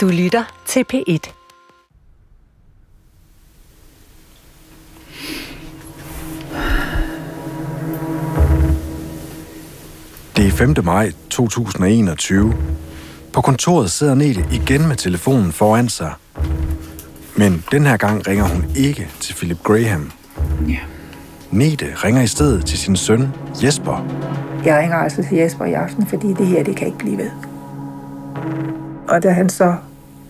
Du lytter til P1. Det er 5. maj 2021. På kontoret sidder Nete igen med telefonen foran sig. Men den her gang ringer hun ikke til Philip Graham. Ja. Nete ringer i stedet til sin søn Jesper. Jeg ringer altså til Jesper i aften, fordi det her, det kan ikke blive ved. Og da han så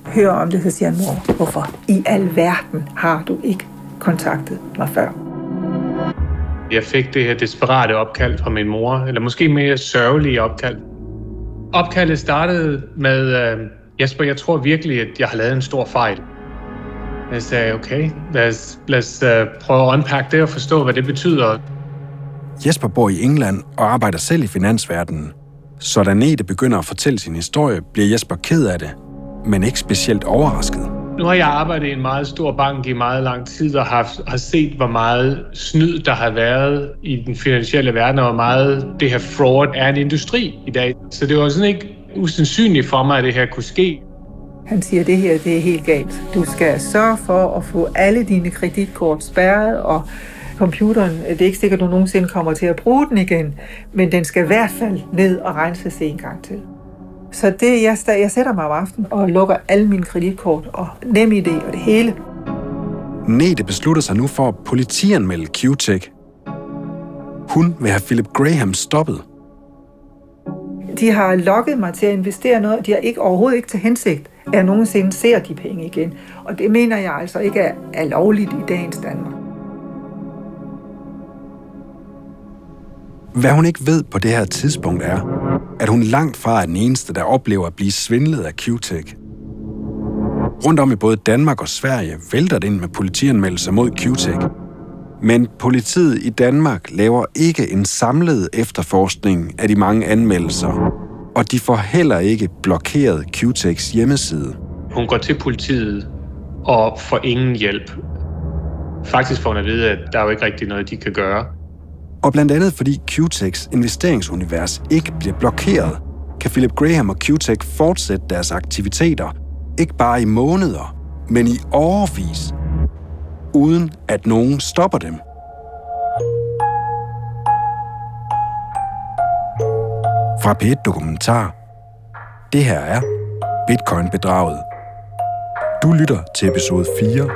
hører om det, så siger han, mor, hvorfor i al verden har du ikke kontaktet mig før? Jeg fik det her desperate opkald fra min mor, eller måske mere sørgelige opkald. Opkaldet startede med, øh, Jesper, jeg tror virkelig, at jeg har lavet en stor fejl. Jeg sagde, okay, lad os, lad os uh, prøve at unpack det og forstå, hvad det betyder. Jesper bor i England og arbejder selv i finansverdenen. Så da Nete begynder at fortælle sin historie, bliver Jesper ked af det, men ikke specielt overrasket. Nu har jeg arbejdet i en meget stor bank i meget lang tid og har, har set, hvor meget snyd der har været i den finansielle verden, og hvor meget det her fraud er en industri i dag. Så det var sådan ikke usandsynligt for mig, at det her kunne ske. Han siger, at det her det er helt galt. Du skal sørge for at få alle dine kreditkort spærret, og computeren, det er ikke sikkert, at du nogensinde kommer til at bruge den igen, men den skal i hvert fald ned og renses en gang til. Så det, jeg, jeg sætter mig om aftenen og lukker alle mine kreditkort og nem idé og det hele. Nete beslutter sig nu for at politianmelde Q-Tech. Hun vil have Philip Graham stoppet. De har lokket mig til at investere noget, de har ikke, overhovedet ikke til hensigt, at jeg nogensinde ser de penge igen. Og det mener jeg altså ikke er, er lovligt i dagens Danmark. Hvad hun ikke ved på det her tidspunkt er, at hun langt fra er den eneste, der oplever at blive svindlet af Q-Tech. Rundt om i både Danmark og Sverige vælter det ind med politianmeldelser mod Q-Tech. Men politiet i Danmark laver ikke en samlet efterforskning af de mange anmeldelser, og de får heller ikke blokeret Q-Techs hjemmeside. Hun går til politiet og får ingen hjælp. Faktisk får hun at vide, at der er jo ikke rigtig noget, de kan gøre. Og blandt andet fordi Q-Techs investeringsunivers ikke bliver blokeret, kan Philip Graham og Q-Tech fortsætte deres aktiviteter, ikke bare i måneder, men i årvis, uden at nogen stopper dem. Fra P1 Dokumentar. Det her er Bitcoin-bedraget. Du lytter til episode 4,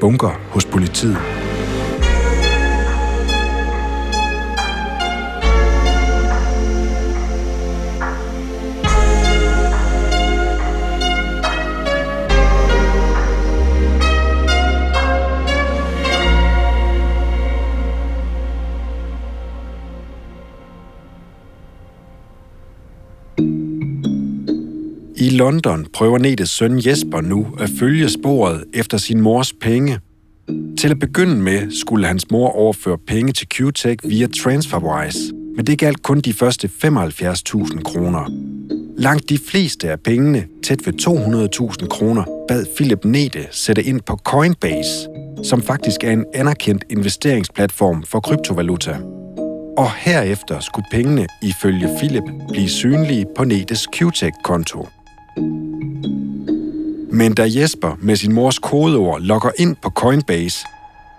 Bunker hos politiet. London prøver Netes søn Jesper nu at følge sporet efter sin mors penge. Til at begynde med skulle hans mor overføre penge til Q-Tech via TransferWise, men det galt kun de første 75.000 kroner. Langt de fleste af pengene, tæt ved 200.000 kroner, bad Philip Nete sætte ind på Coinbase, som faktisk er en anerkendt investeringsplatform for kryptovaluta. Og herefter skulle pengene ifølge Philip blive synlige på Netes Q-Tech-konto. Men da Jesper med sin mors kodeord logger ind på Coinbase,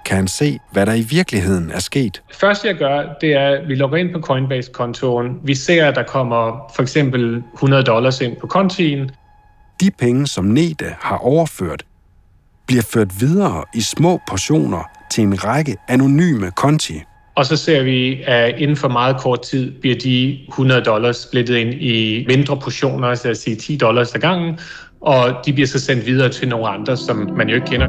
kan han se, hvad der i virkeligheden er sket. Det første, jeg gør, det er, at vi logger ind på Coinbase-kontoen. Vi ser, at der kommer for eksempel 100 dollars ind på kontien. De penge, som Nete har overført, bliver ført videre i små portioner til en række anonyme konti. Og så ser vi, at inden for meget kort tid bliver de 100 dollars splittet ind i mindre portioner, så at sige 10 dollars ad gangen, og de bliver så sendt videre til nogle andre, som man jo ikke kender.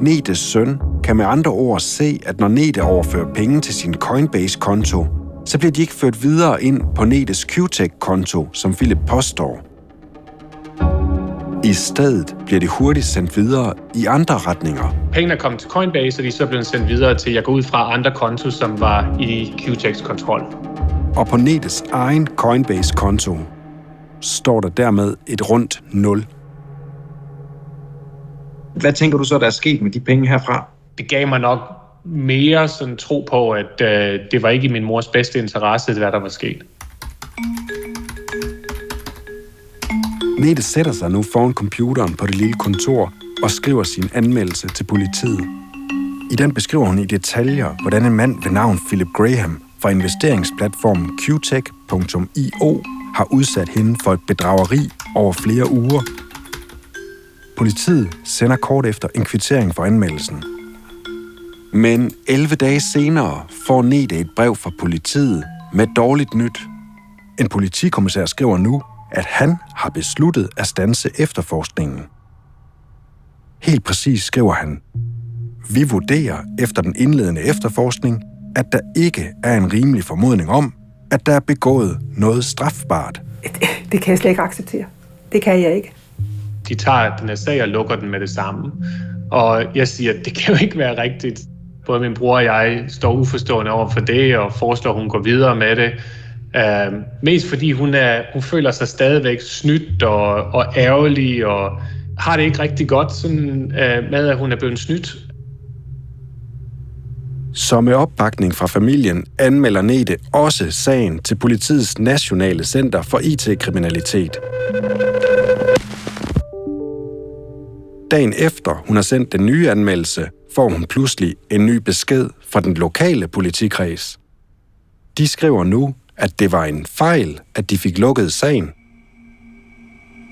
Netes søn kan med andre ord se, at når Nete overfører penge til sin Coinbase-konto, så bliver de ikke ført videre ind på Netes Qtech-konto, som Philip påstår. I stedet bliver det hurtigt sendt videre i andre retninger. Pengene er kommet til Coinbase, og de er så blevet sendt videre til, jeg går ud fra andre konto, som var i Qtex kontrol. Og på Netes egen Coinbase-konto står der dermed et rundt 0. Hvad tænker du så, der er sket med de penge herfra? Det gav mig nok mere sådan tro på, at øh, det var ikke i min mors bedste interesse, hvad der var sket. Nete sætter sig nu foran computeren på det lille kontor og skriver sin anmeldelse til politiet. I den beskriver hun i detaljer, hvordan en mand ved navn Philip Graham fra investeringsplatformen qtech.io har udsat hende for et bedrageri over flere uger. Politiet sender kort efter en kvittering for anmeldelsen. Men 11 dage senere får Nete et brev fra politiet med dårligt nyt. En politikommissær skriver nu, at han har besluttet at stanse efterforskningen. Helt præcis skriver han, vi vurderer efter den indledende efterforskning, at der ikke er en rimelig formodning om, at der er begået noget strafbart. Det kan jeg slet ikke acceptere. Det kan jeg ikke. De tager den her sag og lukker den med det samme. Og jeg siger, at det kan jo ikke være rigtigt. Både min bror og jeg står uforstående over for det, og foreslår, at hun går videre med det. Uh, mest fordi hun, er, hun føler sig stadigvæk snydt og, og ærgerlig, og har det ikke rigtig godt sådan, uh, med, at hun er blevet snydt. Så med opbakning fra familien anmelder Nete også sagen til politiets Nationale Center for IT-kriminalitet. Dagen efter hun har sendt den nye anmeldelse, får hun pludselig en ny besked fra den lokale politikreds. De skriver nu, at det var en fejl, at de fik lukket sagen.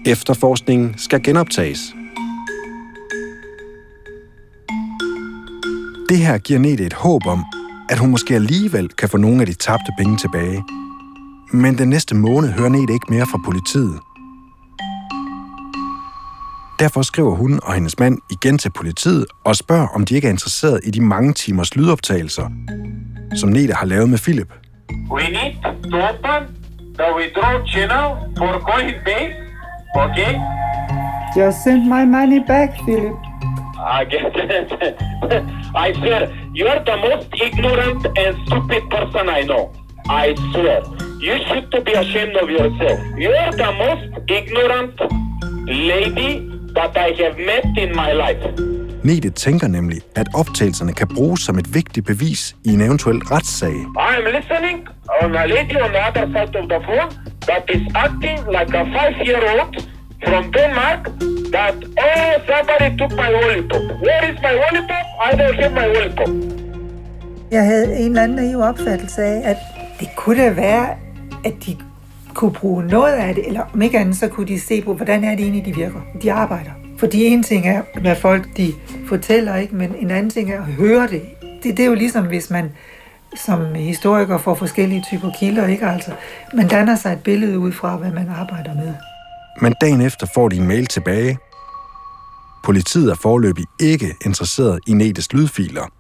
Efterforskningen skal genoptages. Det her giver Nete et håb om, at hun måske alligevel kan få nogle af de tabte penge tilbage. Men den næste måned hører Nete ikke mere fra politiet. Derfor skriver hun og hendes mand igen til politiet og spørger, om de ikke er interesseret i de mange timers lydoptagelser, som Nete har lavet med Philip. We need to open the withdrawal channel for Coinbase, okay? Just send my money back, Philip. I get it. I swear, you're the most ignorant and stupid person I know. I swear. You should to be ashamed of yourself. You're the most ignorant lady that I have met in my life. Nete tænker nemlig, at optagelserne kan bruges som et vigtigt bevis i en eventuel retssag. I am listening on a lady on the other side of the phone that is acting like a five-year-old from Denmark that, oh, somebody took my lollipop. Where is my lollipop? I don't have my lollipop. Jeg havde en eller anden naiv opfattelse af, at det kunne da være, at de kunne bruge noget af det, eller om ikke andet, så kunne de se på, hvordan er det egentlig, de virker. De arbejder. Fordi en ting er, hvad folk de fortæller, ikke, men en anden ting er at høre det. det. Det er jo ligesom, hvis man som historiker får forskellige typer kilder, ikke altså. Man danner sig et billede ud fra, hvad man arbejder med. Men dagen efter får de en mail tilbage. Politiet er forløbig ikke interesseret i Netes lydfiler.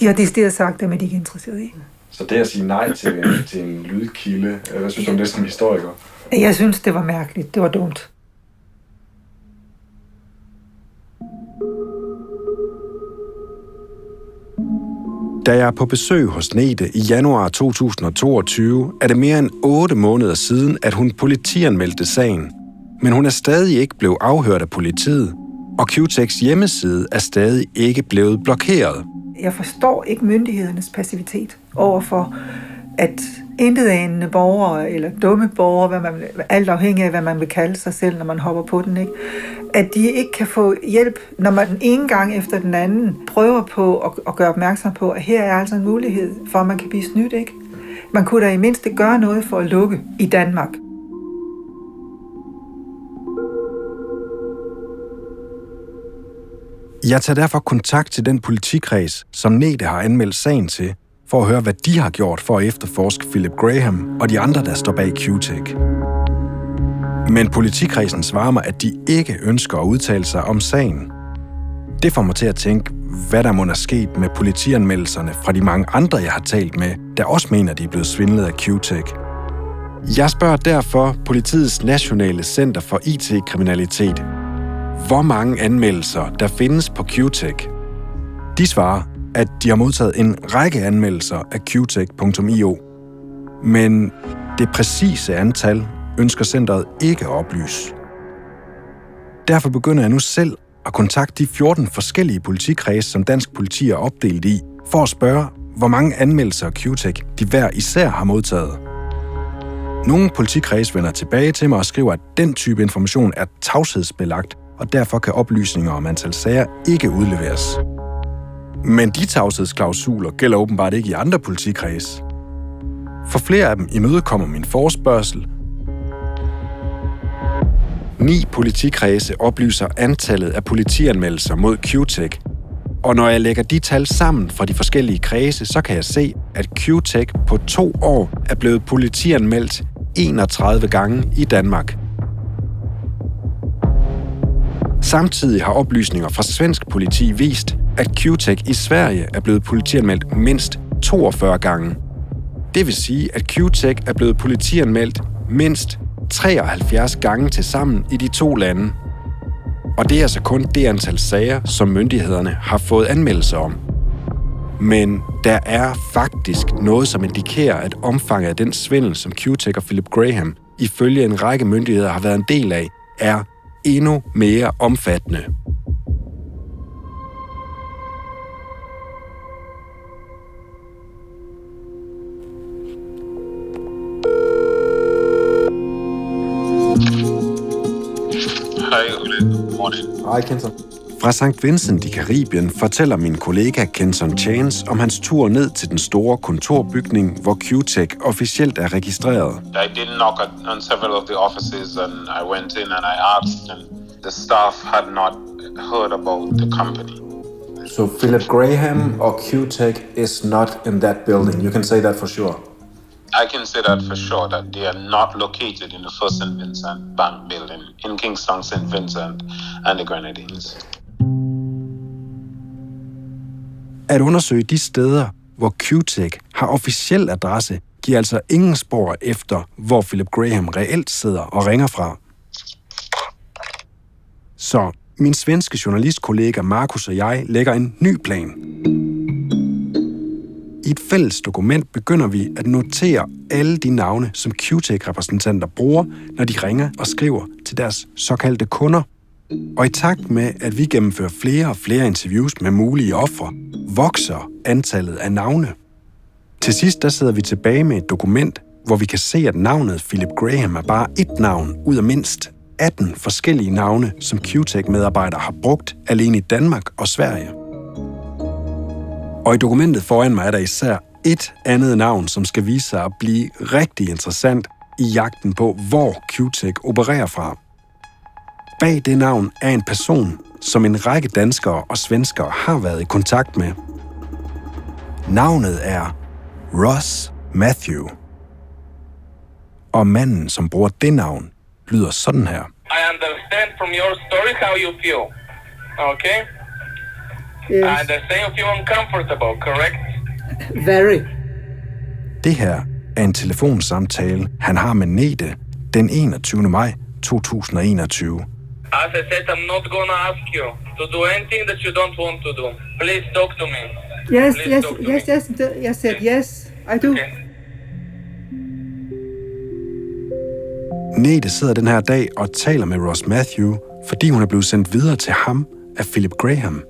De har decideret sagt at de ikke er interesseret i. Så det at sige nej til en, til en lydkilde, hvad synes du om det som historiker? Jeg synes, det var mærkeligt. Det var dumt. Da jeg er på besøg hos Nete i januar 2022, er det mere end 8 måneder siden, at hun politianmeldte sagen. Men hun er stadig ikke blevet afhørt af politiet, og Qtex hjemmeside er stadig ikke blevet blokeret. Jeg forstår ikke myndighedernes passivitet overfor, at intetanende borgere, eller dumme borgere, hvad man, alt afhængig af, hvad man vil kalde sig selv, når man hopper på den, ikke? at de ikke kan få hjælp, når man den ene gang efter den anden prøver på at, at gøre opmærksom på, at her er altså en mulighed for, at man kan blive snydt. Ikke? Man kunne da i mindste gøre noget for at lukke i Danmark. Jeg tager derfor kontakt til den politikreds, som Nete har anmeldt sagen til, for at høre, hvad de har gjort for at efterforske Philip Graham og de andre, der står bag Q-Tech. Men politikredsen svarer mig, at de ikke ønsker at udtale sig om sagen. Det får mig til at tænke, hvad der må have sket med politianmeldelserne fra de mange andre, jeg har talt med, der også mener, de er blevet svindlet af Q-Tech. Jeg spørger derfor politiets Nationale Center for IT-kriminalitet, hvor mange anmeldelser der findes på Q-Tech. De svarer, at de har modtaget en række anmeldelser af qtech.io. Men det præcise antal ønsker centret ikke at oplyse. Derfor begynder jeg nu selv at kontakte de 14 forskellige politikredse, som dansk politi er opdelt i, for at spørge, hvor mange anmeldelser af Qtech de hver især har modtaget. Nogle politikreds vender tilbage til mig og skriver, at den type information er tavshedsbelagt, og derfor kan oplysninger om antal sager ikke udleveres. Men de tavshedsklausuler gælder åbenbart ikke i andre politikreds. For flere af dem imødekommer min forespørgsel. Ni politikredse oplyser antallet af politianmeldelser mod Q-Tech, og når jeg lægger de tal sammen fra de forskellige kredse, så kan jeg se, at Q-Tech på to år er blevet politianmeldt 31 gange i Danmark. Samtidig har oplysninger fra svensk politi vist, at Q-Tech i Sverige er blevet politianmeldt mindst 42 gange. Det vil sige, at Q-Tech er blevet politianmeldt mindst 73 gange til sammen i de to lande. Og det er altså kun det antal sager, som myndighederne har fået anmeldelser om. Men der er faktisk noget, som indikerer, at omfanget af den svindel, som Q-Tech og Philip Graham ifølge en række myndigheder har været en del af, er endnu mere omfattende. Ole. Morning. Hej, Kenton. Fra St. Vincent i Karibien fortæller min kollega Kenton Chance om hans tur ned til den store kontorbygning, hvor Q-Tech officielt er registreret. I did knock at, on several of the offices and I went in and I asked and the staff had not heard about the company. So Philip Graham or Q-Tech is not in that building. You can say that for sure. I can say that for sure that they are not located in the first St. Vincent Bank building in Kingston, St. Vincent and the Grenadines. At undersøge de steder, hvor QTech har officiel adresse, giver altså ingen spor efter, hvor Philip Graham reelt sidder og ringer fra. Så min svenske journalistkollega Markus og jeg lægger en ny plan. I et fælles dokument begynder vi at notere alle de navne, som Q-Tech-repræsentanter bruger, når de ringer og skriver til deres såkaldte kunder. Og i takt med, at vi gennemfører flere og flere interviews med mulige ofre, vokser antallet af navne. Til sidst der sidder vi tilbage med et dokument, hvor vi kan se, at navnet Philip Graham er bare et navn ud af mindst 18 forskellige navne, som Q-Tech-medarbejdere har brugt alene i Danmark og Sverige. Og i dokumentet foran mig er der især et andet navn, som skal vise sig at blive rigtig interessant i jagten på, hvor Q-Tech opererer fra. Bag det navn er en person, som en række danskere og svenskere har været i kontakt med. Navnet er Ross Matthew. Og manden, som bruger det navn, lyder sådan her. I understand from your story how you feel. Okay? I Yes, understand you feel uncomfortable, correct? very. Det her er en telefonsamtale, han har med Nete den 21. maj 2021. As I said, I'm not gonna ask you to do anything that you don't want to do. Please talk to me. Yes, Please yes, yes, me. yes, yes, said yes, I do. Okay. Nete sidder den her dag og taler med Ross Matthew, fordi hun er blevet sendt videre til ham af Philip Graham.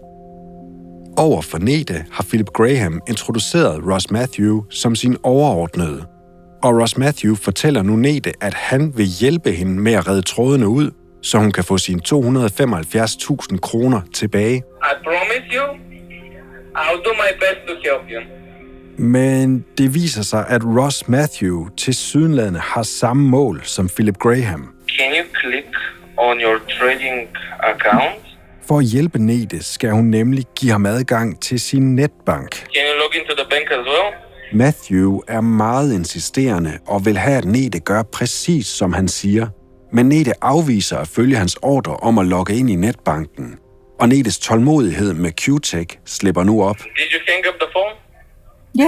Over for Nete har Philip Graham introduceret Ross Matthew som sin overordnede. Og Ross Matthew fortæller nu Nete, at han vil hjælpe hende med at redde trådene ud, så hun kan få sine 275.000 kroner tilbage. I promise you, I'll do my best to help you. Men det viser sig, at Ross Matthew til sydenladende har samme mål som Philip Graham. Can you click on your trading account? For at hjælpe Nete skal hun nemlig give ham adgang til sin netbank. Can you log into the bank as well? Matthew er meget insisterende og vil have, at Nete gør præcis som han siger. Men Nete afviser at følge hans ordre om at logge ind i netbanken. Og Netes tålmodighed med Q-Tech slipper nu op. Did you hang up the phone?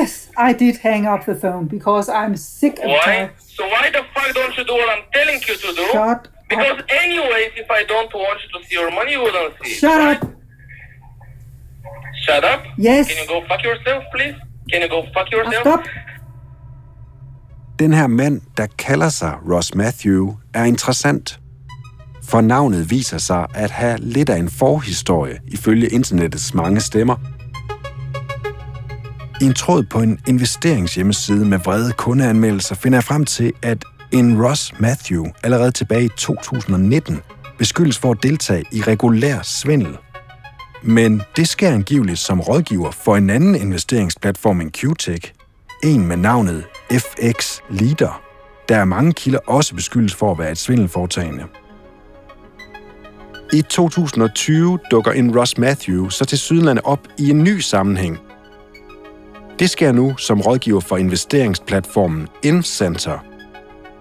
Yes, I did hang up the phone because I'm sick of Why? So why the fuck don't you do what I'm telling you to do? Shut Because anyways, if I don't want you to see your money, you wouldn't see. it, Shut up. Shut up. Yes. Can you go fuck yourself, please? Can you go fuck Now yourself? stop. Den her mand, der kalder sig Ross Matthew, er interessant. For navnet viser sig at have lidt af en forhistorie ifølge internettets mange stemmer. I en tråd på en investeringshjemmeside med vrede kundeanmeldelser finder jeg frem til, at en Ross Matthew allerede tilbage i 2019 beskyldes for at deltage i regulær svindel. Men det sker angiveligt som rådgiver for en anden investeringsplatform end QTech, en med navnet FX Leader, der er mange kilder også beskyldes for at være et svindelforetagende. I 2020 dukker en Ross Matthew så til Sydlandet op i en ny sammenhæng. Det sker nu som rådgiver for investeringsplatformen Incenter.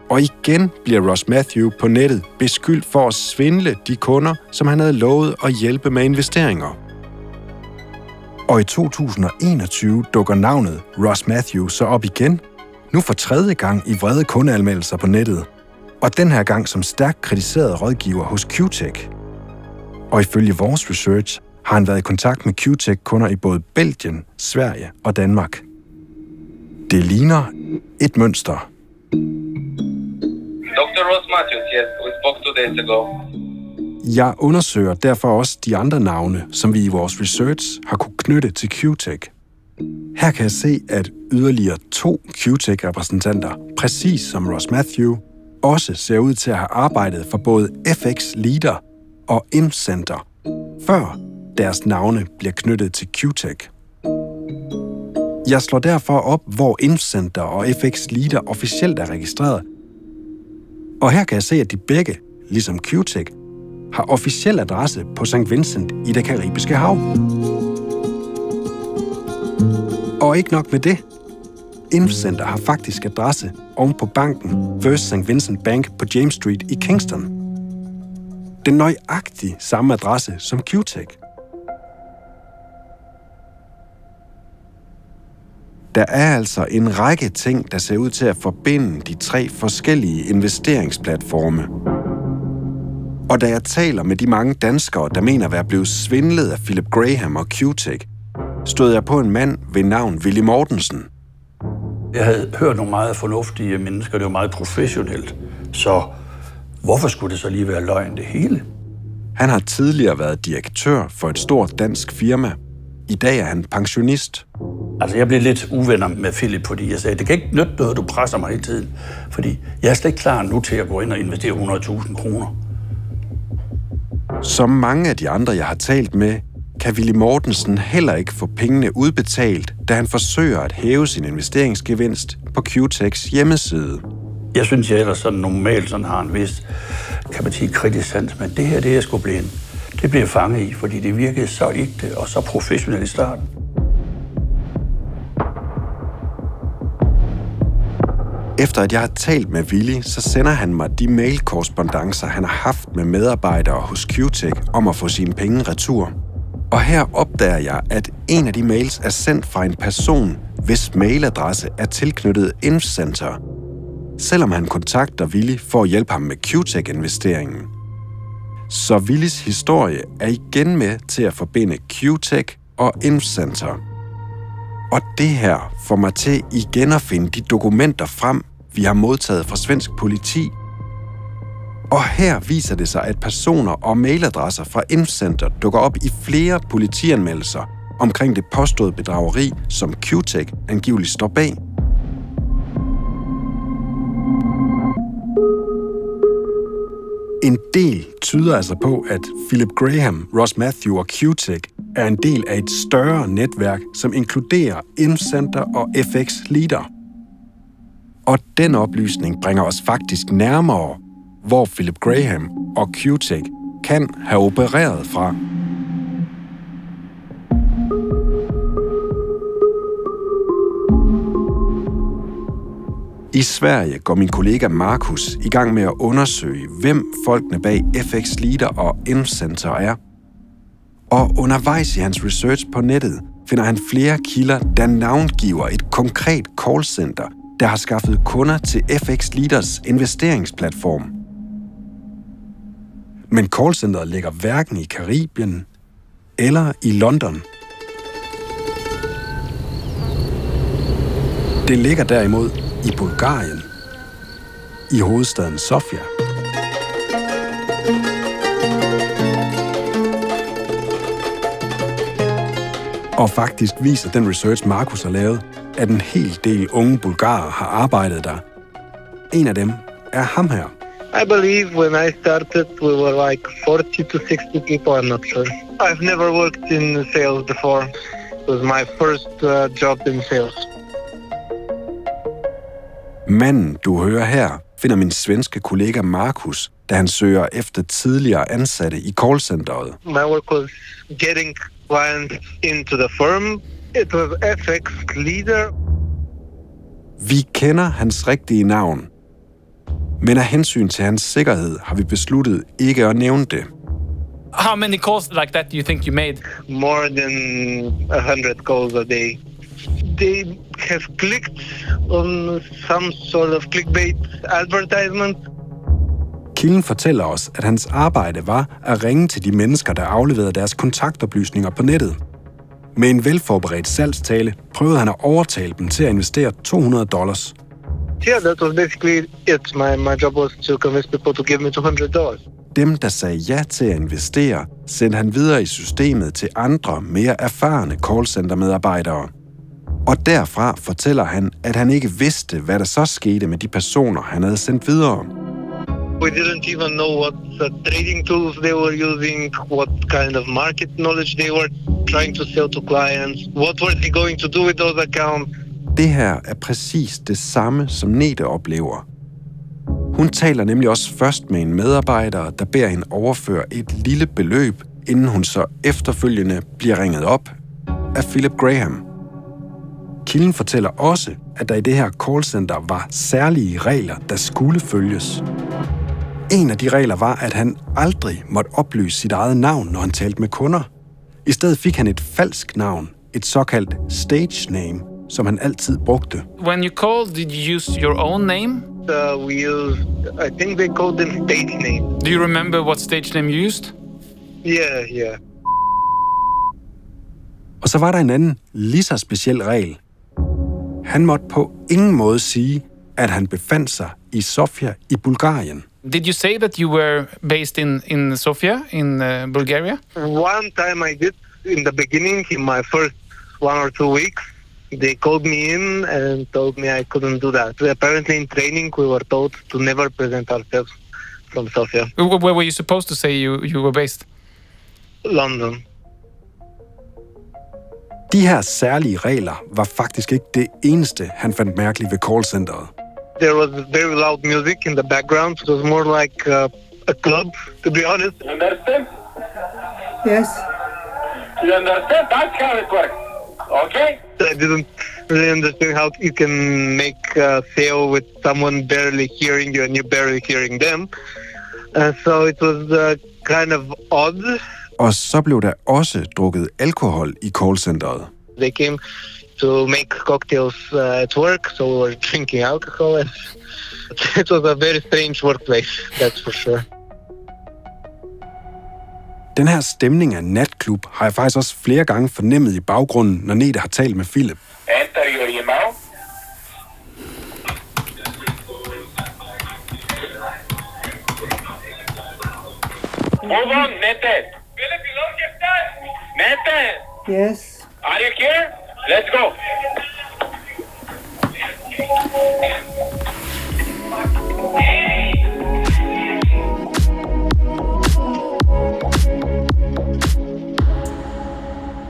Og igen bliver Ross Matthew på nettet beskyldt for at svindle de kunder, som han havde lovet at hjælpe med investeringer. Og i 2021 dukker navnet Ross Matthew så op igen, nu for tredje gang i vrede kundeanmeldelser på nettet, og den her gang som stærkt kritiseret rådgiver hos QTech. Og ifølge vores research har han været i kontakt med QTech-kunder i både Belgien, Sverige og Danmark. Det ligner et mønster. Dr. Ross Matthews, yes, we spoke two days ago. Jeg undersøger derfor også de andre navne, som vi i vores research har kunne knytte til QTech. Her kan jeg se, at yderligere to QTech-repræsentanter, præcis som Ross Matthew, også ser ud til at have arbejdet for både FX Leader og Incenter, før deres navne bliver knyttet til QTech. Jeg slår derfor op, hvor Incenter og FX Leader officielt er registreret. Og her kan jeg se, at de begge, ligesom QTech, har officiel adresse på St. Vincent i det karibiske hav. Og ikke nok med det. Infcenter har faktisk adresse oven på banken First St. Vincent Bank på James Street i Kingston. Den nøjagtige samme adresse som QTech. Der er altså en række ting, der ser ud til at forbinde de tre forskellige investeringsplatforme. Og da jeg taler med de mange danskere, der mener at være blevet svindlet af Philip Graham og QTech, stod jeg på en mand ved navn Willy Mortensen. Jeg havde hørt nogle meget fornuftige mennesker, det var meget professionelt. Så hvorfor skulle det så lige være løgn det hele? Han har tidligere været direktør for et stort dansk firma. I dag er han pensionist. Altså, jeg blev lidt uvenner med Philip, fordi jeg sagde, det kan ikke nytte noget, du presser mig hele tiden. Fordi jeg er slet ikke klar nu til at gå ind og investere 100.000 kroner. Som mange af de andre, jeg har talt med, kan Willy Mortensen heller ikke få pengene udbetalt, da han forsøger at hæve sin investeringsgevinst på QTechs hjemmeside. Jeg synes, jeg ellers sådan normalt sådan har en vis, kan man sige, kritisk sans, men det her, det er jeg skulle blive en, det bliver fanget i, fordi det virkede så ægte og så professionelt i starten. Efter at jeg har talt med Willy, så sender han mig de mailkorrespondancer, han har haft med medarbejdere hos QTech om at få sine penge retur. Og her opdager jeg, at en af de mails er sendt fra en person, hvis mailadresse er tilknyttet Infcenter, selvom han kontakter Willy for at hjælpe ham med QTech-investeringen. Så Willis historie er igen med til at forbinde QTech og Infcenter. Og det her får mig til igen at finde de dokumenter frem, vi har modtaget fra svensk politi. Og her viser det sig, at personer og mailadresser fra Infcenter dukker op i flere politianmeldelser omkring det påståede bedrageri, som QTech angiveligt står bag. En del tyder altså på, at Philip Graham, Ross Matthew og QTech er en del af et større netværk, som inkluderer Infcenter og FX Leader. Og den oplysning bringer os faktisk nærmere, hvor Philip Graham og QTech kan have opereret fra. I Sverige går min kollega Markus i gang med at undersøge, hvem folkene bag FX Leader og M-Center er. Og undervejs i hans research på nettet finder han flere kilder, der navngiver et konkret callcenter, der har skaffet kunder til FX Leaders investeringsplatform. Men callcenteret ligger hverken i Karibien eller i London. Det ligger derimod i Bulgarien, i hovedstaden Sofia. Og faktisk viser den research, Markus har lavet, at en hel del unge bulgarer har arbejdet der. En af dem er ham her. I believe when I started, we were like 40 to 60 people. I'm not sure. I've never worked in sales before. It was my first uh, job in sales. Manden, du hører her, finder min svenske kollega Markus, da han søger efter tidligere ansatte i callcenteret. My work was getting clients into the firm. It was FX leader. Vi kender hans rigtige navn, men af hensyn til hans sikkerhed har vi besluttet ikke at nævne det. How many calls like that do you think you made? More than 100 calls a day. They have clicked on some sort of clickbait advertisement. Kilden fortæller os, at hans arbejde var at ringe til de mennesker, der afleverede deres kontaktoplysninger på nettet. Med en velforberedt salgstale prøvede han at overtale dem til at investere 200 dollars. Yeah, that was basically it. My, my job was to convince people to give me $200. Dem, der sagde ja til at investere, sendte han videre i systemet til andre, mere erfarne callcenter-medarbejdere. Og derfra fortæller han, at han ikke vidste, hvad der så skete med de personer, han havde sendt videre. We didn't even know what uh, trading tools they were using, what kind of market knowledge they were trying to sell to clients, what were they going to do with those accounts. Det her er præcis det samme, som Nete oplever. Hun taler nemlig også først med en medarbejder, der beder hende overføre et lille beløb, inden hun så efterfølgende bliver ringet op af Philip Graham. Kilden fortæller også, at der i det her callcenter var særlige regler, der skulle følges. En af de regler var, at han aldrig måtte oplyse sit eget navn, når han talte med kunder. I stedet fik han et falsk navn, et såkaldt stage name, som han altid brugte. When you called, did you use your own name? Uh, we used, I think they called them stage names. Do you remember what stage name you used? Yeah, yeah. Og så var der en anden, lige så speciel regel. Han måtte på ingen måde sige, at han befandt sig i Sofia i Bulgarien. Did you say that you were based in, in Sofia, in uh, Bulgaria? One time I did in the beginning, in my first one or two weeks, they called me in and told me I couldn't do that. Apparently, in training, we were told to never present ourselves from Sofia, Where were you supposed to say you, you were based? London. De her særlige regler var faktisk ikke det eneste, han fandt mærkeligt ved callcenteret. There was very loud music in the background. It was more like uh, a club, to be honest. You understand? Yes. You understand? That's how it works. Okay? I didn't really understand how you can make a sale with someone barely hearing you and you barely hearing them. Uh, so it was uh, kind of odd. Og så blev der også drukket alkohol i callcenteret. They came to make cocktails uh, at work, so we were drinking alcohol. And it was a very strange workplace, that's for sure. Den her stemning af natklub har jeg faktisk også flere gange fornemmet i baggrunden, når Nete har talt med Philip. Enter your email. Move on, Nete. Nete, Yes. are you here? Let's go.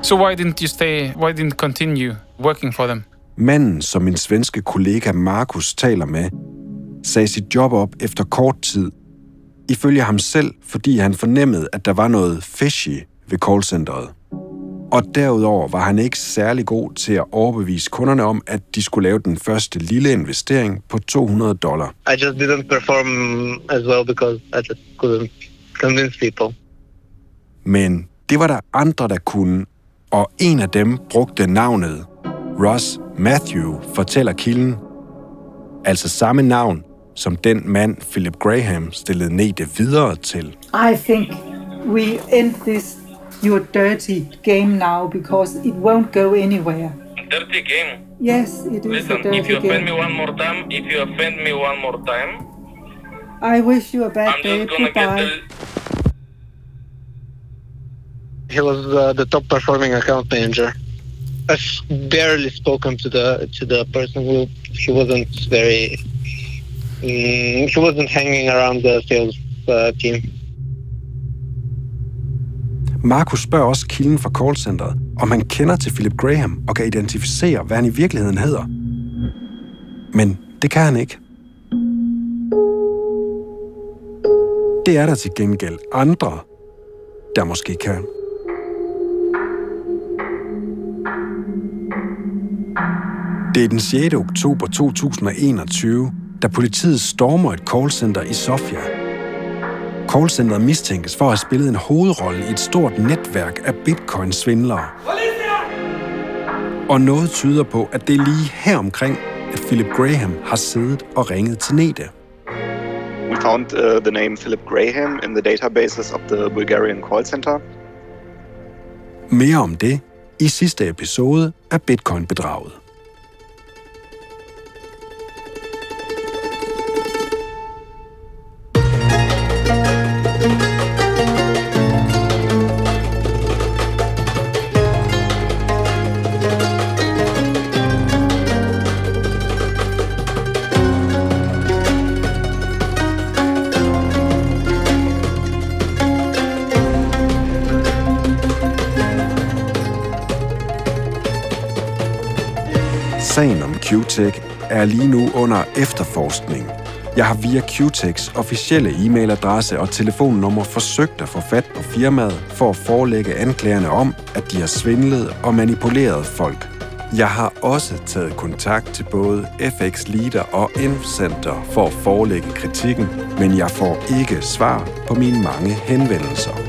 So why didn't you stay? Why didn't continue working for them? Manden, som min svenske kollega Markus taler med, sagde sit job op efter kort tid. Ifølge ham selv, fordi han fornemmede, at der var noget fishy ved callcenteret. Og derudover var han ikke særlig god til at overbevise kunderne om, at de skulle lave den første lille investering på 200 dollar. I just didn't perform as well because I just couldn't convince people. Men det var der andre, der kunne, og en af dem brugte navnet Ross Matthew, fortæller kilden. Altså samme navn som den mand, Philip Graham stillede Nete videre til. I think we end this your dirty game now because it won't go anywhere. Dirty game. Yes, it is Listen, a dirty if you offend me one more time, if you offend me one more time, I wish you a bad I'm day. just gonna get Goodbye. the He was uh, the top performing account manager. I've barely spoken to the to the person who he wasn't very Mm, he wasn't hanging around the sales uh, team. Markus spørger også kilden fra callcenteret, om han kender til Philip Graham og kan identificere, hvad han i virkeligheden hedder. Men det kan han ikke. Det er der til gengæld andre, der måske kan. Det er den 6. oktober 2021, da politiet stormer et callcenter i Sofia. Callcenteret mistænkes for at have spillet en hovedrolle i et stort netværk af bitcoin-svindlere. Og noget tyder på, at det er lige her omkring, at Philip Graham har siddet og ringet til Nete. We found uh, the name Philip Graham in the databases of the Bulgarian call center. Mere om det i sidste episode af Bitcoin-bedraget. Sagen om QTech er lige nu under efterforskning. Jeg har via QTechs officielle e-mailadresse og telefonnummer forsøgt at få fat på firmaet for at forelægge anklagerne om, at de har svindlet og manipuleret folk. Jeg har også taget kontakt til både FX Leader og Infcenter for at forelægge kritikken, men jeg får ikke svar på mine mange henvendelser.